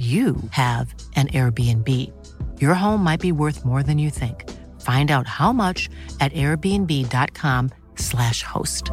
you have an Airbnb. Your home might be worth more than you think. Find out how much at airbnb.com/slash host.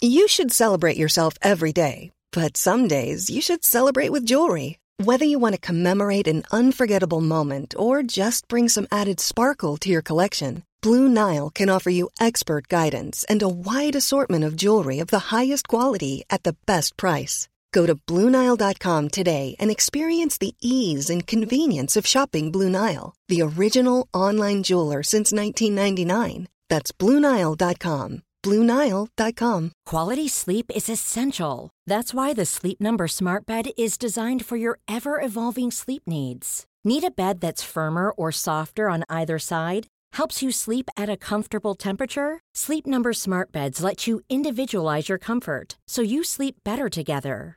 You should celebrate yourself every day, but some days you should celebrate with jewelry. Whether you want to commemorate an unforgettable moment or just bring some added sparkle to your collection, Blue Nile can offer you expert guidance and a wide assortment of jewelry of the highest quality at the best price. Go to BlueNile.com today and experience the ease and convenience of shopping Blue Nile, the original online jeweler since 1999. That's BlueNile.com. BlueNile.com. Quality sleep is essential. That's why the Sleep Number Smart Bed is designed for your ever evolving sleep needs. Need a bed that's firmer or softer on either side? Helps you sleep at a comfortable temperature? Sleep Number Smart Beds let you individualize your comfort so you sleep better together.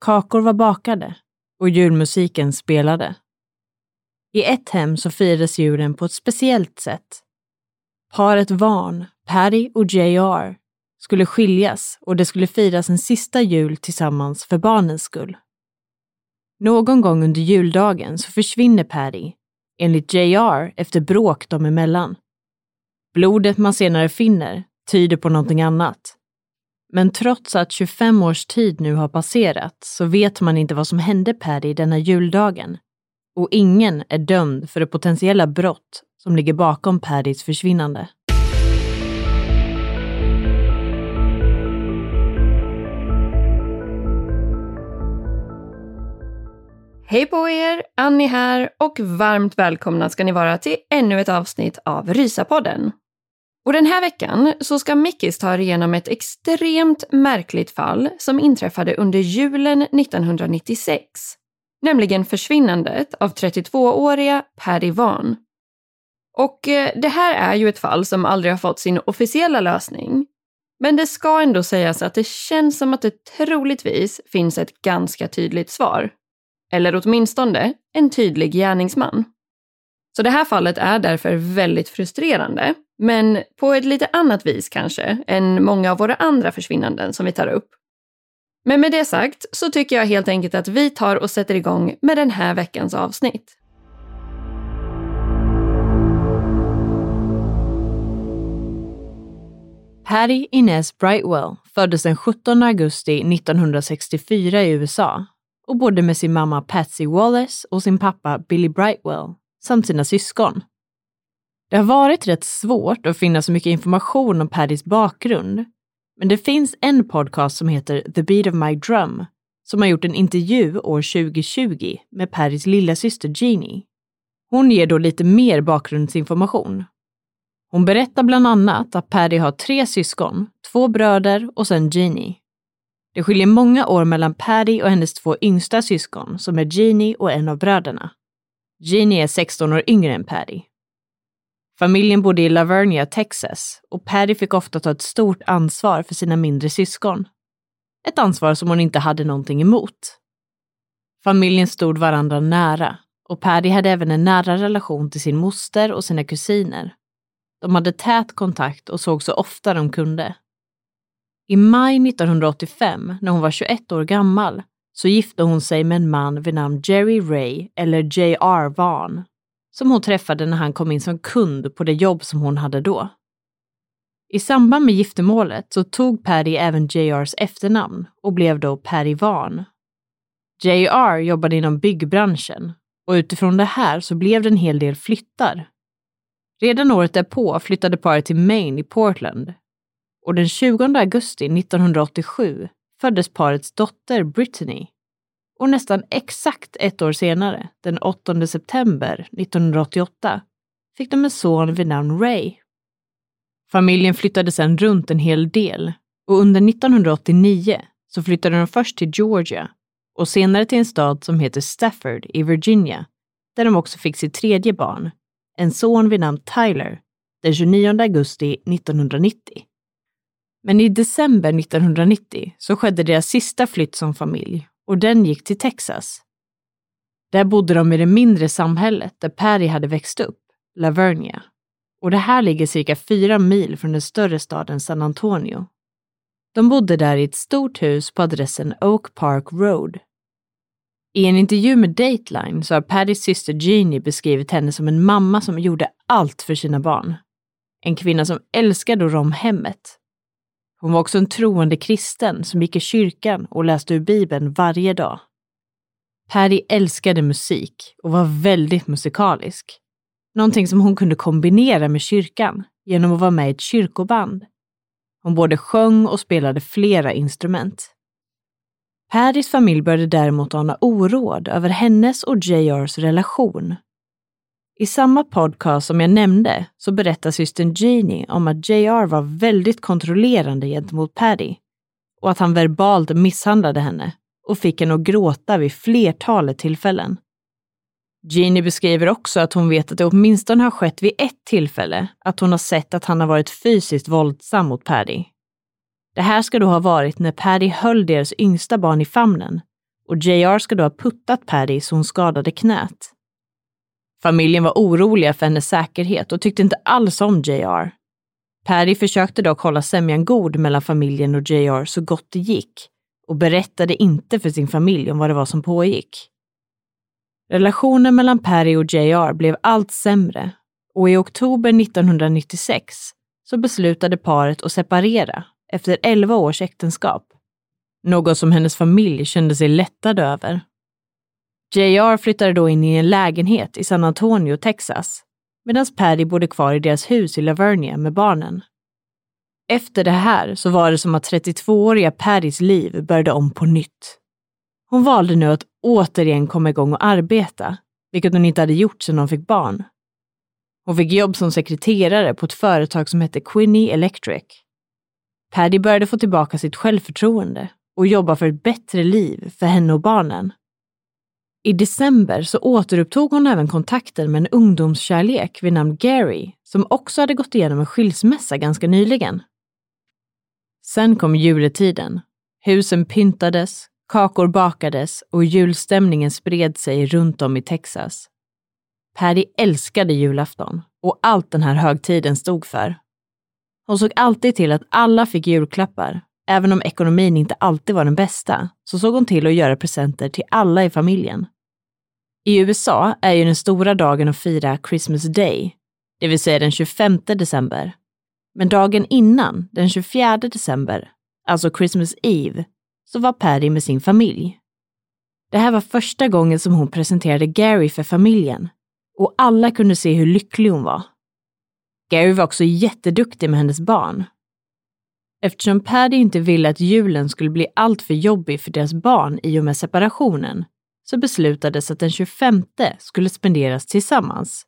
kakor var bakade och julmusiken spelade. I ett hem så firades julen på ett speciellt sätt. Paret Varn, Patty och JR, skulle skiljas och det skulle firas en sista jul tillsammans för barnens skull. Någon gång under juldagen så försvinner Patty, enligt JR efter bråk dem emellan. Blodet man senare finner tyder på någonting annat. Men trots att 25 års tid nu har passerat så vet man inte vad som hände Paddy denna juldagen. Och ingen är dömd för det potentiella brott som ligger bakom Paddys försvinnande. Hej på er! Annie här och varmt välkomna ska ni vara till ännu ett avsnitt av Rysapodden. Och den här veckan så ska Mickis ta er igenom ett extremt märkligt fall som inträffade under julen 1996. Nämligen försvinnandet av 32-åriga Paddy Van. Och eh, det här är ju ett fall som aldrig har fått sin officiella lösning. Men det ska ändå sägas att det känns som att det troligtvis finns ett ganska tydligt svar. Eller åtminstone en tydlig gärningsman. Så det här fallet är därför väldigt frustrerande, men på ett lite annat vis kanske än många av våra andra försvinnanden som vi tar upp. Men med det sagt så tycker jag helt enkelt att vi tar och sätter igång med den här veckans avsnitt. Patty Inez Brightwell föddes den 17 augusti 1964 i USA och bodde med sin mamma Patsy Wallace och sin pappa Billy Brightwell samt sina syskon. Det har varit rätt svårt att finna så mycket information om Paddys bakgrund, men det finns en podcast som heter The Beat of My Drum som har gjort en intervju år 2020 med Paddys lilla syster Jeannie. Hon ger då lite mer bakgrundsinformation. Hon berättar bland annat att Paddy har tre syskon, två bröder och sen Jeannie. Det skiljer många år mellan Paddy och hennes två yngsta syskon som är Jeannie och en av bröderna. Jeannie är 16 år yngre än Paddy. Familjen bodde i Lavernia, Texas och Paddy fick ofta ta ett stort ansvar för sina mindre syskon. Ett ansvar som hon inte hade någonting emot. Familjen stod varandra nära och Paddy hade även en nära relation till sin moster och sina kusiner. De hade tät kontakt och såg så ofta de kunde. I maj 1985, när hon var 21 år gammal, så gifte hon sig med en man vid namn Jerry Ray, eller J.R. Vaughn, som hon träffade när han kom in som kund på det jobb som hon hade då. I samband med giftermålet så tog Patty även JRs efternamn och blev då Patty Vaughn. JR jobbade inom byggbranschen och utifrån det här så blev det en hel del flyttar. Redan året därpå flyttade paret till Maine i Portland och den 20 augusti 1987 föddes parets dotter Brittany. Och nästan exakt ett år senare, den 8 september 1988, fick de en son vid namn Ray. Familjen flyttade sedan runt en hel del och under 1989 så flyttade de först till Georgia och senare till en stad som heter Stafford i Virginia, där de också fick sitt tredje barn, en son vid namn Tyler, den 29 augusti 1990. Men i december 1990 så skedde deras sista flytt som familj och den gick till Texas. Där bodde de i det mindre samhället där Perry hade växt upp, Lavernia. Och det här ligger cirka fyra mil från den större staden San Antonio. De bodde där i ett stort hus på adressen Oak Park Road. I en intervju med Dateline så har Paddys syster Jeannie beskrivit henne som en mamma som gjorde allt för sina barn. En kvinna som älskade att rå om hemmet hon var också en troende kristen som gick i kyrkan och läste ur Bibeln varje dag. Patty älskade musik och var väldigt musikalisk. Någonting som hon kunde kombinera med kyrkan genom att vara med i ett kyrkoband. Hon både sjöng och spelade flera instrument. Paddys familj började däremot ana oråd över hennes och JRs relation i samma podcast som jag nämnde så berättar systern Jeannie om att JR var väldigt kontrollerande gentemot Paddy och att han verbalt misshandlade henne och fick henne att gråta vid flertalet tillfällen. Jeannie beskriver också att hon vet att det åtminstone har skett vid ett tillfälle att hon har sett att han har varit fysiskt våldsam mot Paddy. Det här ska då ha varit när Paddy höll deras yngsta barn i famnen och JR ska då ha puttat Paddy så hon skadade knät. Familjen var oroliga för hennes säkerhet och tyckte inte alls om JR. Paddy försökte dock hålla sämjan god mellan familjen och JR så gott det gick och berättade inte för sin familj om vad det var som pågick. Relationen mellan Perry och JR blev allt sämre och i oktober 1996 så beslutade paret att separera efter 11 års äktenskap. Något som hennes familj kände sig lättad över. JR flyttade då in i en lägenhet i San Antonio, Texas, medan Paddy bodde kvar i deras hus i Lavernia med barnen. Efter det här så var det som att 32-åriga Paddys liv började om på nytt. Hon valde nu att återigen komma igång och arbeta, vilket hon inte hade gjort sedan hon fick barn. Hon fick jobb som sekreterare på ett företag som hette Quinney Electric. Paddy började få tillbaka sitt självförtroende och jobba för ett bättre liv för henne och barnen. I december så återupptog hon även kontakten med en ungdomskärlek vid namn Gary som också hade gått igenom en skilsmässa ganska nyligen. Sen kom juletiden. Husen pyntades, kakor bakades och julstämningen spred sig runt om i Texas. Patty älskade julafton och allt den här högtiden stod för. Hon såg alltid till att alla fick julklappar. Även om ekonomin inte alltid var den bästa så såg hon till att göra presenter till alla i familjen. I USA är ju den stora dagen att fira Christmas Day, det vill säga den 25 december. Men dagen innan, den 24 december, alltså Christmas Eve, så var Paddy med sin familj. Det här var första gången som hon presenterade Gary för familjen och alla kunde se hur lycklig hon var. Gary var också jätteduktig med hennes barn. Eftersom Paddy inte ville att julen skulle bli alltför jobbig för deras barn i och med separationen så beslutades att den 25 skulle spenderas tillsammans.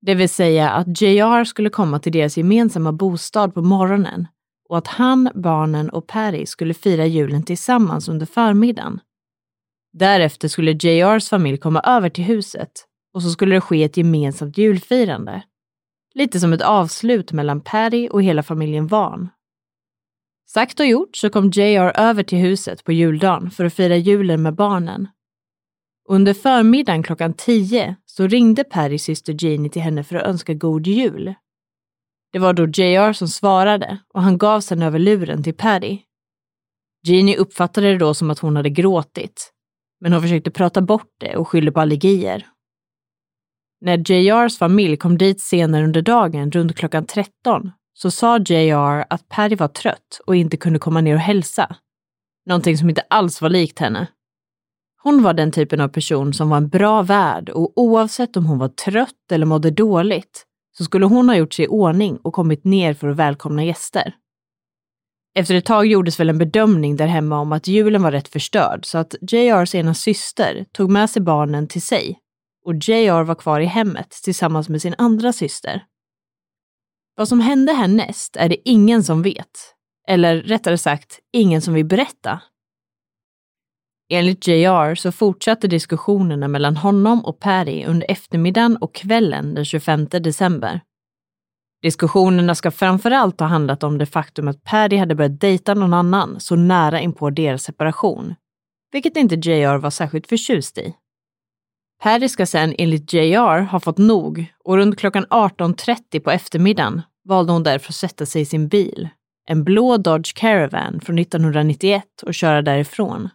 Det vill säga att JR skulle komma till deras gemensamma bostad på morgonen och att han, barnen och Paddy skulle fira julen tillsammans under förmiddagen. Därefter skulle JRs familj komma över till huset och så skulle det ske ett gemensamt julfirande. Lite som ett avslut mellan Paddy och hela familjen Van. Sagt och gjort så kom JR över till huset på juldagen för att fira julen med barnen under förmiddagen klockan tio så ringde Perrys syster Jeannie till henne för att önska god jul. Det var då JR som svarade och han gav sen över luren till Perry. Jeannie uppfattade det då som att hon hade gråtit, men hon försökte prata bort det och skyllde på allergier. När JRs familj kom dit senare under dagen, runt klockan 13, så sa JR att Patty var trött och inte kunde komma ner och hälsa. Någonting som inte alls var likt henne. Hon var den typen av person som var en bra värd och oavsett om hon var trött eller mådde dåligt så skulle hon ha gjort sig i ordning och kommit ner för att välkomna gäster. Efter ett tag gjordes väl en bedömning där hemma om att julen var rätt förstörd så att JRs ena syster tog med sig barnen till sig och JR var kvar i hemmet tillsammans med sin andra syster. Vad som hände härnäst är det ingen som vet. Eller rättare sagt, ingen som vill berätta. Enligt JR så fortsatte diskussionerna mellan honom och Perry under eftermiddagen och kvällen den 25 december. Diskussionerna ska framförallt ha handlat om det faktum att Paddy hade börjat dejta någon annan så nära inpå deras separation, vilket inte JR var särskilt förtjust i. Harry ska sen enligt JR ha fått nog och runt klockan 18.30 på eftermiddagen valde hon därför att sätta sig i sin bil, en blå Dodge Caravan från 1991 och köra därifrån.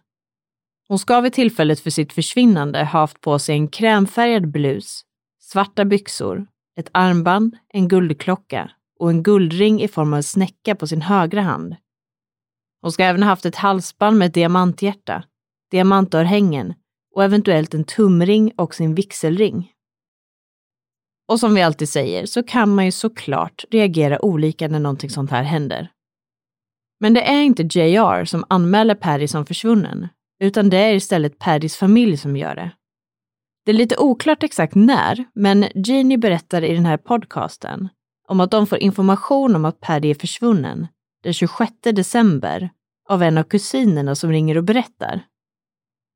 Hon ska vid tillfället för sitt försvinnande ha haft på sig en krämfärgad blus, svarta byxor, ett armband, en guldklocka och en guldring i form av en snäcka på sin högra hand. Hon ska även ha haft ett halsband med ett diamanthjärta, diamantörhängen och eventuellt en tumring och sin vigselring. Och som vi alltid säger så kan man ju såklart reagera olika när någonting sånt här händer. Men det är inte JR som anmäler Paddy som försvunnen, utan det är istället Paddys familj som gör det. Det är lite oklart exakt när, men Jeannie berättar i den här podcasten om att de får information om att Paddy är försvunnen den 26 december av en av kusinerna som ringer och berättar.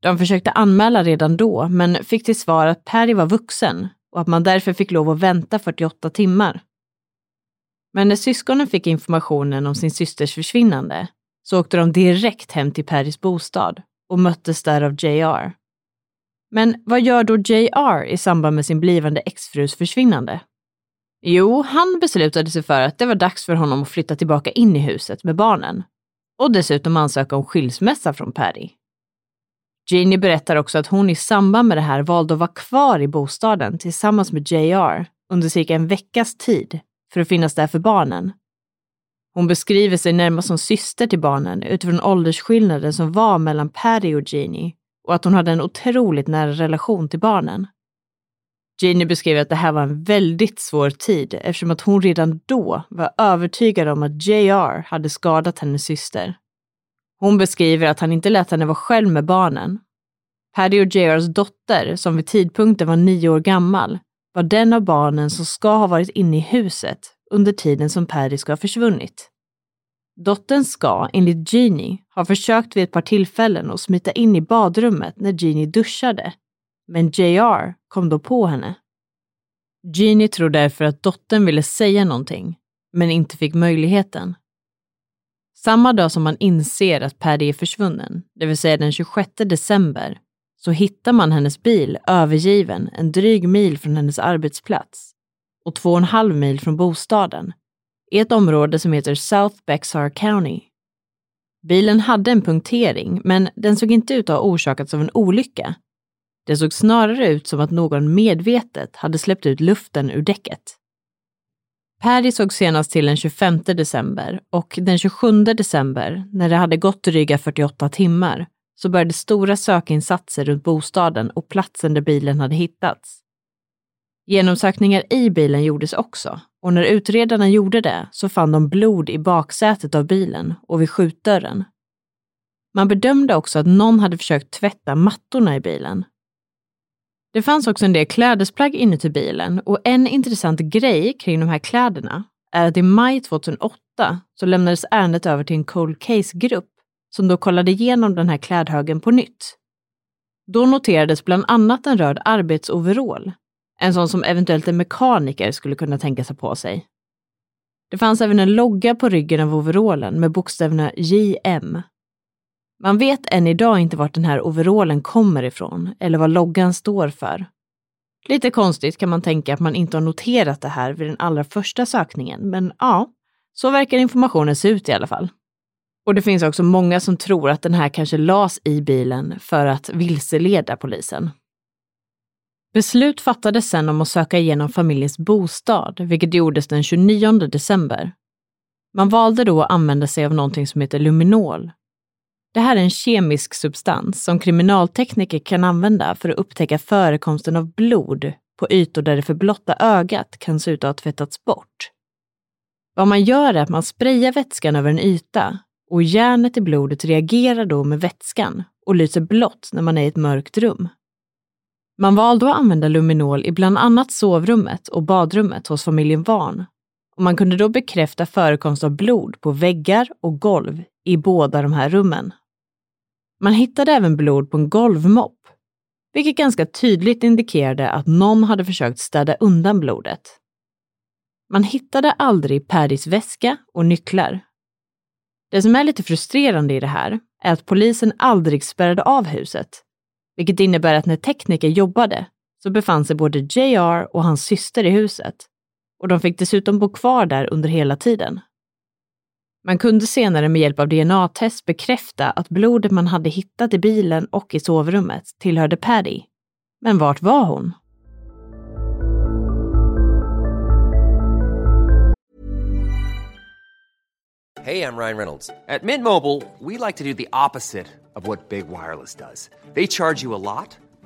De försökte anmäla redan då, men fick till svar att Perry var vuxen och att man därför fick lov att vänta 48 timmar. Men när syskonen fick informationen om sin systers försvinnande så åkte de direkt hem till Perrys bostad och möttes där av JR. Men vad gör då JR i samband med sin blivande exfrus försvinnande? Jo, han beslutade sig för att det var dags för honom att flytta tillbaka in i huset med barnen och dessutom ansöka om skilsmässa från Perry. Jeannie berättar också att hon i samband med det här valde att vara kvar i bostaden tillsammans med JR under cirka en veckas tid för att finnas där för barnen. Hon beskriver sig närmast som syster till barnen utifrån åldersskillnaden som var mellan Patty och Jeannie och att hon hade en otroligt nära relation till barnen. Jeannie beskriver att det här var en väldigt svår tid eftersom att hon redan då var övertygad om att JR hade skadat hennes syster. Hon beskriver att han inte lät henne vara själv med barnen. Paddy och JRs dotter, som vid tidpunkten var nio år gammal, var den av barnen som ska ha varit inne i huset under tiden som Paddy ska ha försvunnit. Dottern ska, enligt Jeannie, ha försökt vid ett par tillfällen att smita in i badrummet när Jeannie duschade, men JR kom då på henne. Jeannie tror därför att dottern ville säga någonting, men inte fick möjligheten. Samma dag som man inser att Paddy är försvunnen, det vill säga den 26 december, så hittar man hennes bil övergiven en dryg mil från hennes arbetsplats och två och en halv mil från bostaden i ett område som heter South Bexar County. Bilen hade en punktering, men den såg inte ut att ha orsakats av en olycka. Det såg snarare ut som att någon medvetet hade släppt ut luften ur däcket. Perry såg senast till den 25 december och den 27 december, när det hade gått dryga 48 timmar, så började stora sökinsatser runt bostaden och platsen där bilen hade hittats. Genomsökningar i bilen gjordes också och när utredarna gjorde det så fann de blod i baksätet av bilen och vid skjutdörren. Man bedömde också att någon hade försökt tvätta mattorna i bilen. Det fanns också en del klädesplagg inuti bilen och en intressant grej kring de här kläderna är att i maj 2008 så lämnades ärendet över till en cold case-grupp som då kollade igenom den här klädhögen på nytt. Då noterades bland annat en röd arbetsoverall en sån som eventuellt en mekaniker skulle kunna tänka sig på sig. Det fanns även en logga på ryggen av overallen med bokstäverna JM. Man vet än idag inte vart den här overallen kommer ifrån eller vad loggan står för. Lite konstigt kan man tänka att man inte har noterat det här vid den allra första sökningen, men ja, så verkar informationen se ut i alla fall. Och det finns också många som tror att den här kanske las i bilen för att vilseleda polisen. Beslut fattades sen om att söka igenom familjens bostad, vilket gjordes den 29 december. Man valde då att använda sig av någonting som heter luminol. Det här är en kemisk substans som kriminaltekniker kan använda för att upptäcka förekomsten av blod på ytor där det för blotta ögat kan se ut att ha tvättats bort. Vad man gör är att man sprayar vätskan över en yta och järnet i blodet reagerar då med vätskan och lyser blått när man är i ett mörkt rum. Man valde att använda luminol i bland annat sovrummet och badrummet hos familjen Varn och man kunde då bekräfta förekomst av blod på väggar och golv i båda de här rummen. Man hittade även blod på en golvmopp, vilket ganska tydligt indikerade att någon hade försökt städa undan blodet. Man hittade aldrig Paddys väska och nycklar. Det som är lite frustrerande i det här är att polisen aldrig spärrade av huset, vilket innebär att när tekniker jobbade så befann sig både JR och hans syster i huset och de fick dessutom bo kvar där under hela tiden. Man kunde senare med hjälp av DNA-test bekräfta att blodet man hade hittat i bilen och i sovrummet tillhörde Paddy. Men vart var hon? Hej, I'm Ryan Reynolds. At Mint Mobile, we like to do the opposite of what Big Wireless does. They charge you a lot,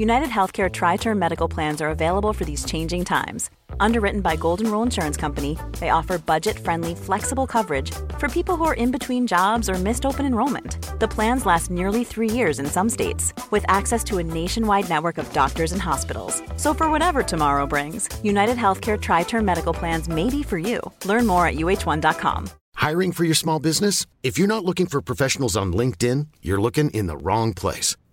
United Healthcare Tri Term Medical Plans are available for these changing times. Underwritten by Golden Rule Insurance Company, they offer budget friendly, flexible coverage for people who are in between jobs or missed open enrollment. The plans last nearly three years in some states, with access to a nationwide network of doctors and hospitals. So, for whatever tomorrow brings, United Healthcare Tri Term Medical Plans may be for you. Learn more at uh1.com. Hiring for your small business? If you're not looking for professionals on LinkedIn, you're looking in the wrong place.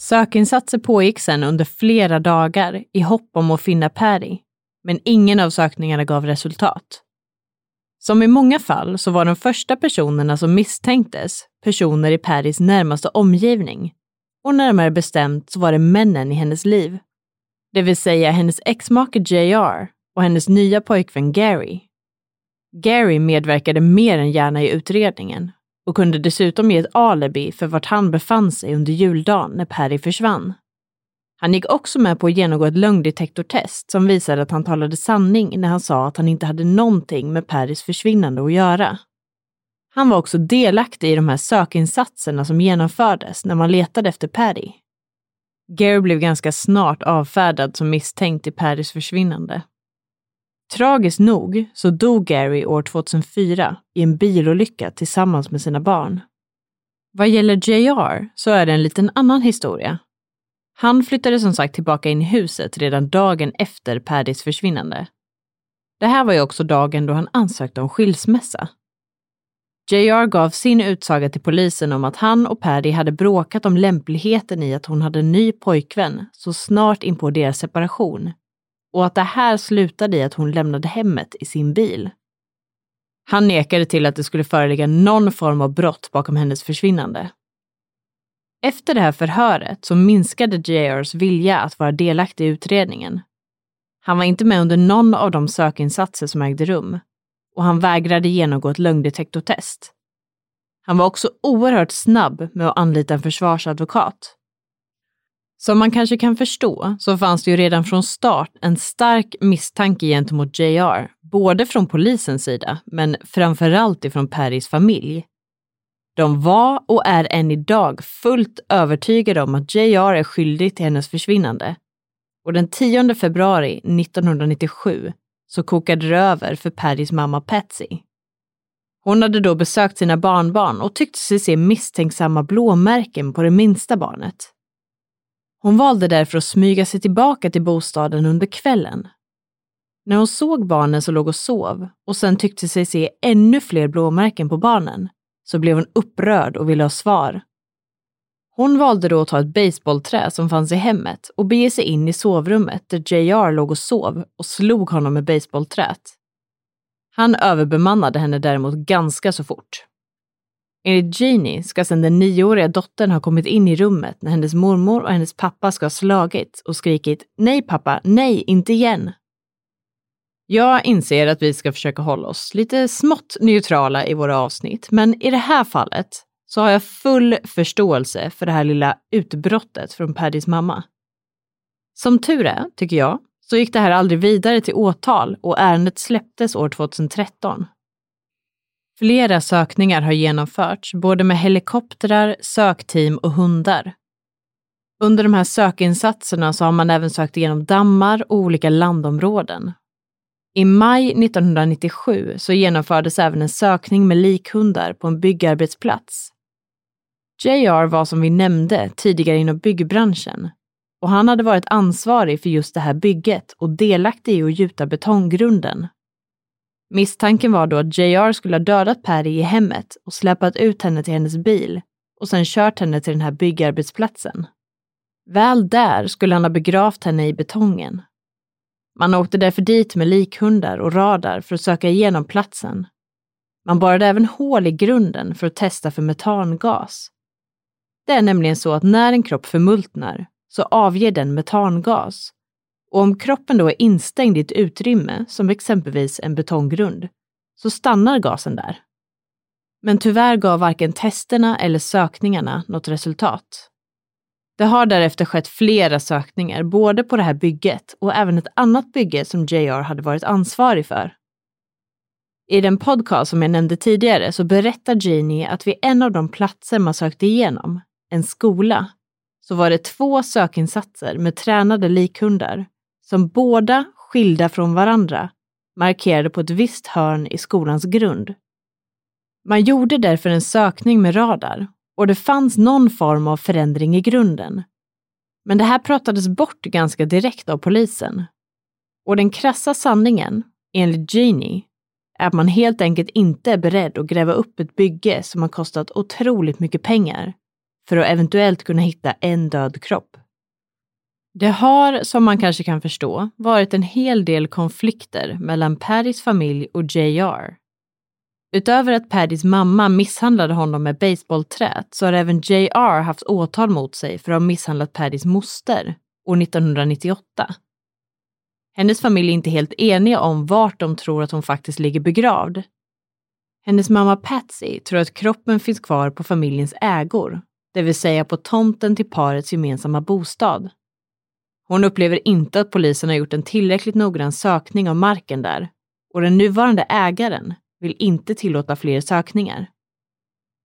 Sökinsatser pågick sedan under flera dagar i hopp om att finna Perry, men ingen av sökningarna gav resultat. Som i många fall så var de första personerna som misstänktes personer i Perrys närmaste omgivning och närmare bestämt så var det männen i hennes liv. Det vill säga hennes exmake JR och hennes nya pojkvän Gary. Gary medverkade mer än gärna i utredningen och kunde dessutom ge ett alibi för vart han befann sig under juldagen när Perry försvann. Han gick också med på att genomgå ett lögndetektortest som visade att han talade sanning när han sa att han inte hade någonting med Perrys försvinnande att göra. Han var också delaktig i de här sökinsatserna som genomfördes när man letade efter Perry. Gary blev ganska snart avfärdad som misstänkt i Perrys försvinnande. Tragiskt nog så dog Gary år 2004 i en bilolycka tillsammans med sina barn. Vad gäller JR så är det en liten annan historia. Han flyttade som sagt tillbaka in i huset redan dagen efter Paddys försvinnande. Det här var ju också dagen då han ansökte om skilsmässa. JR gav sin utsaga till polisen om att han och Paddy hade bråkat om lämpligheten i att hon hade en ny pojkvän så snart in på deras separation och att det här slutade i att hon lämnade hemmet i sin bil. Han nekade till att det skulle föreligga någon form av brott bakom hennes försvinnande. Efter det här förhöret så minskade JRs vilja att vara delaktig i utredningen. Han var inte med under någon av de sökinsatser som ägde rum och han vägrade genomgå ett lögndetektortest. Han var också oerhört snabb med att anlita en försvarsadvokat som man kanske kan förstå så fanns det ju redan från start en stark misstanke gentemot JR, både från polisens sida, men framförallt ifrån Perrys familj. De var och är än idag fullt övertygade om att JR är skyldig till hennes försvinnande. Och den 10 februari 1997 så kokade det över för Perrys mamma Patsy. Hon hade då besökt sina barnbarn och tyckte sig se misstänksamma blåmärken på det minsta barnet. Hon valde därför att smyga sig tillbaka till bostaden under kvällen. När hon såg barnen som låg och sov och sen tyckte sig se ännu fler blåmärken på barnen så blev hon upprörd och ville ha svar. Hon valde då att ta ett baseballträ som fanns i hemmet och bege sig in i sovrummet där JR låg och sov och slog honom med baseballträt. Han överbemannade henne däremot ganska så fort. Enligt Jeannie ska sedan den nioåriga dottern ha kommit in i rummet när hennes mormor och hennes pappa ska ha slagit och skrikit “Nej pappa, nej, inte igen!” Jag inser att vi ska försöka hålla oss lite smått neutrala i våra avsnitt, men i det här fallet så har jag full förståelse för det här lilla utbrottet från Paddys mamma. Som tur är, tycker jag, så gick det här aldrig vidare till åtal och ärendet släpptes år 2013. Flera sökningar har genomförts, både med helikoptrar, sökteam och hundar. Under de här sökinsatserna så har man även sökt igenom dammar och olika landområden. I maj 1997 så genomfördes även en sökning med likhundar på en byggarbetsplats. JR var som vi nämnde tidigare inom byggbranschen och han hade varit ansvarig för just det här bygget och delaktig i att gjuta betonggrunden. Misstanken var då att JR skulle ha dödat Patty i hemmet och släpat ut henne till hennes bil och sen kört henne till den här byggarbetsplatsen. Väl där skulle han ha begravt henne i betongen. Man åkte därför dit med likhundar och radar för att söka igenom platsen. Man borrade även hål i grunden för att testa för metangas. Det är nämligen så att när en kropp förmultnar så avger den metangas. Och om kroppen då är instängd i ett utrymme, som exempelvis en betonggrund, så stannar gasen där. Men tyvärr gav varken testerna eller sökningarna något resultat. Det har därefter skett flera sökningar, både på det här bygget och även ett annat bygge som JR hade varit ansvarig för. I den podcast som jag nämnde tidigare så berättar Jeannie att vid en av de platser man sökte igenom, en skola, så var det två sökinsatser med tränade likhundar som båda, skilda från varandra, markerade på ett visst hörn i skolans grund. Man gjorde därför en sökning med radar och det fanns någon form av förändring i grunden. Men det här pratades bort ganska direkt av polisen. Och den krassa sanningen, enligt Genie, är att man helt enkelt inte är beredd att gräva upp ett bygge som har kostat otroligt mycket pengar för att eventuellt kunna hitta en död kropp. Det har, som man kanske kan förstå, varit en hel del konflikter mellan Paddys familj och JR. Utöver att Paddys mamma misshandlade honom med baseballträet så har även JR haft åtal mot sig för att ha misshandlat Paddys moster år 1998. Hennes familj är inte helt eniga om vart de tror att hon faktiskt ligger begravd. Hennes mamma Patsy tror att kroppen finns kvar på familjens ägor det vill säga på tomten till parets gemensamma bostad. Hon upplever inte att polisen har gjort en tillräckligt noggrann sökning av marken där och den nuvarande ägaren vill inte tillåta fler sökningar.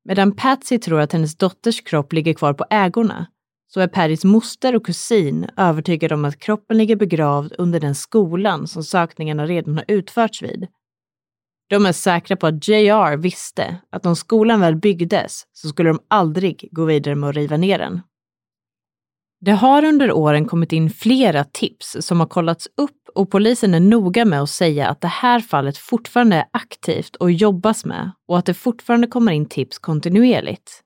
Medan Patsy tror att hennes dotters kropp ligger kvar på ägorna så är Perrys moster och kusin övertygade om att kroppen ligger begravd under den skolan som sökningarna redan har utförts vid de är säkra på att JR visste att om skolan väl byggdes så skulle de aldrig gå vidare med att riva ner den. Det har under åren kommit in flera tips som har kollats upp och polisen är noga med att säga att det här fallet fortfarande är aktivt och jobbas med och att det fortfarande kommer in tips kontinuerligt.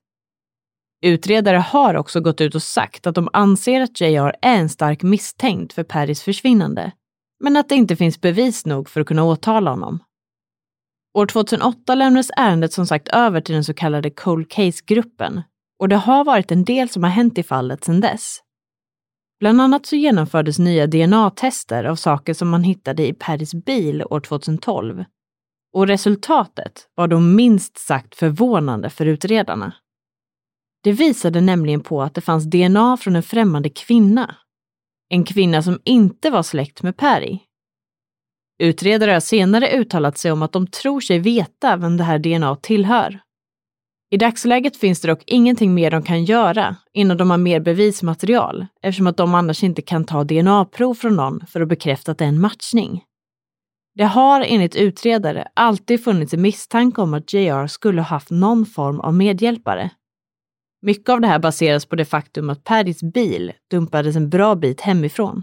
Utredare har också gått ut och sagt att de anser att JR är en stark misstänkt för Paris försvinnande, men att det inte finns bevis nog för att kunna åtala honom. År 2008 lämnades ärendet som sagt över till den så kallade Cold Case-gruppen och det har varit en del som har hänt i fallet sedan dess. Bland annat så genomfördes nya DNA-tester av saker som man hittade i Paddys bil år 2012. Och resultatet var då minst sagt förvånande för utredarna. Det visade nämligen på att det fanns DNA från en främmande kvinna. En kvinna som inte var släkt med Perry. Utredare har senare uttalat sig om att de tror sig veta vem det här DNA tillhör. I dagsläget finns det dock ingenting mer de kan göra innan de har mer bevismaterial eftersom att de annars inte kan ta DNA-prov från någon för att bekräfta att det är en matchning. Det har enligt utredare alltid funnits en misstanke om att JR skulle ha haft någon form av medhjälpare. Mycket av det här baseras på det faktum att Paddys bil dumpades en bra bit hemifrån.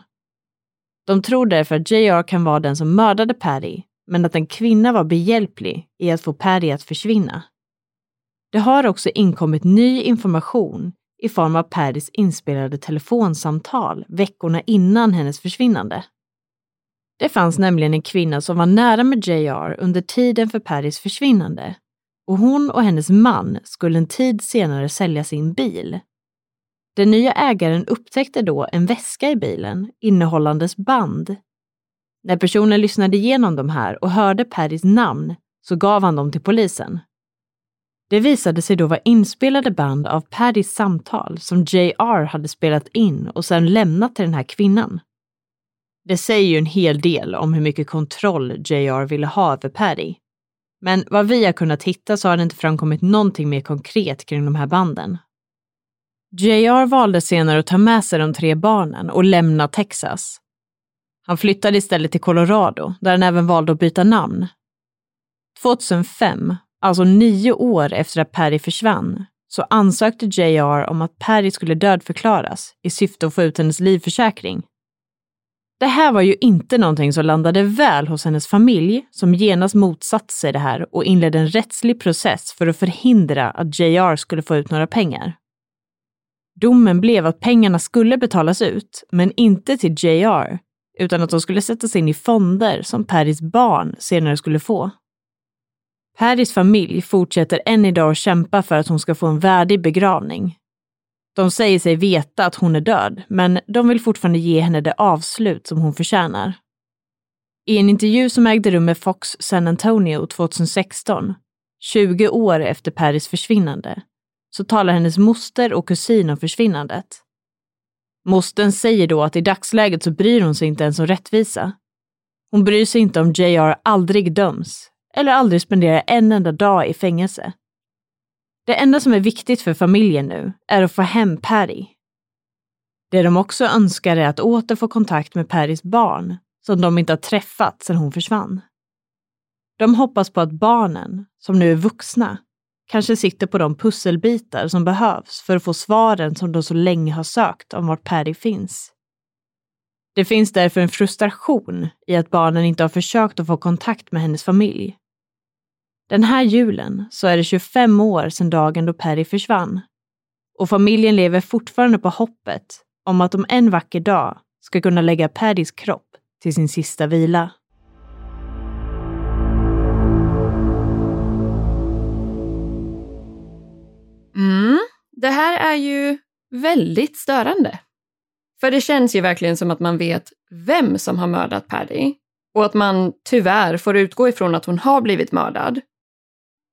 De tror därför att JR kan vara den som mördade Paddy, men att en kvinna var behjälplig i att få Paddy att försvinna. Det har också inkommit ny information i form av Paddys inspelade telefonsamtal veckorna innan hennes försvinnande. Det fanns nämligen en kvinna som var nära med JR under tiden för Paddys försvinnande och hon och hennes man skulle en tid senare sälja sin bil. Den nya ägaren upptäckte då en väska i bilen innehållandes band. När personen lyssnade igenom de här och hörde Paddys namn så gav han dem till polisen. Det visade sig då vara inspelade band av Paddys samtal som JR hade spelat in och sedan lämnat till den här kvinnan. Det säger ju en hel del om hur mycket kontroll JR ville ha över Paddy. Men vad vi har kunnat hitta så har det inte framkommit någonting mer konkret kring de här banden. JR valde senare att ta med sig de tre barnen och lämna Texas. Han flyttade istället till Colorado, där han även valde att byta namn. 2005, alltså nio år efter att Perry försvann, så ansökte JR om att Perry skulle dödförklaras i syfte att få ut hennes livförsäkring. Det här var ju inte någonting som landade väl hos hennes familj som genast motsatte sig det här och inledde en rättslig process för att förhindra att JR skulle få ut några pengar. Domen blev att pengarna skulle betalas ut, men inte till JR, utan att de skulle sättas in i fonder som Paris barn senare skulle få. Paris familj fortsätter än idag att kämpa för att hon ska få en värdig begravning. De säger sig veta att hon är död, men de vill fortfarande ge henne det avslut som hon förtjänar. I en intervju som ägde rum med Fox San Antonio 2016, 20 år efter Paris försvinnande, så talar hennes moster och kusin om försvinnandet. Mostern säger då att i dagsläget så bryr hon sig inte ens om rättvisa. Hon bryr sig inte om JR aldrig döms eller aldrig spendera en enda dag i fängelse. Det enda som är viktigt för familjen nu är att få hem Patty. Det de också önskar är att åter få kontakt med Pattys barn, som de inte har träffat sedan hon försvann. De hoppas på att barnen, som nu är vuxna, kanske sitter på de pusselbitar som behövs för att få svaren som de så länge har sökt om vart Patty finns. Det finns därför en frustration i att barnen inte har försökt att få kontakt med hennes familj. Den här julen så är det 25 år sedan dagen då Perry försvann. Och familjen lever fortfarande på hoppet om att de en vacker dag ska kunna lägga Paddys kropp till sin sista vila. Mm, det här är ju väldigt störande. För det känns ju verkligen som att man vet vem som har mördat Paddy och att man tyvärr får utgå ifrån att hon har blivit mördad.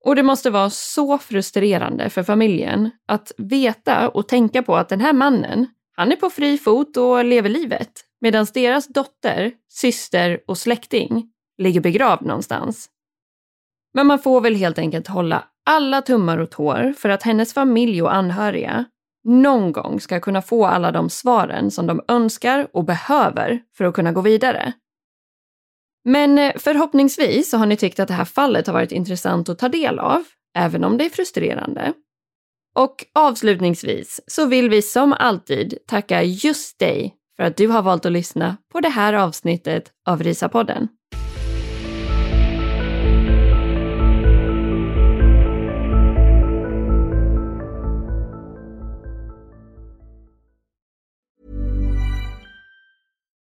Och det måste vara så frustrerande för familjen att veta och tänka på att den här mannen, han är på fri fot och lever livet medan deras dotter, syster och släkting ligger begravd någonstans. Men man får väl helt enkelt hålla alla tummar och tår för att hennes familj och anhöriga någon gång ska kunna få alla de svaren som de önskar och behöver för att kunna gå vidare. Men eh, förhoppningsvis så har ni tyckt att det här fallet har varit intressant att ta del av, även om det är frustrerande. Och avslutningsvis så vill vi som alltid tacka just dig för att du har valt att lyssna på det här avsnittet av Risapodden.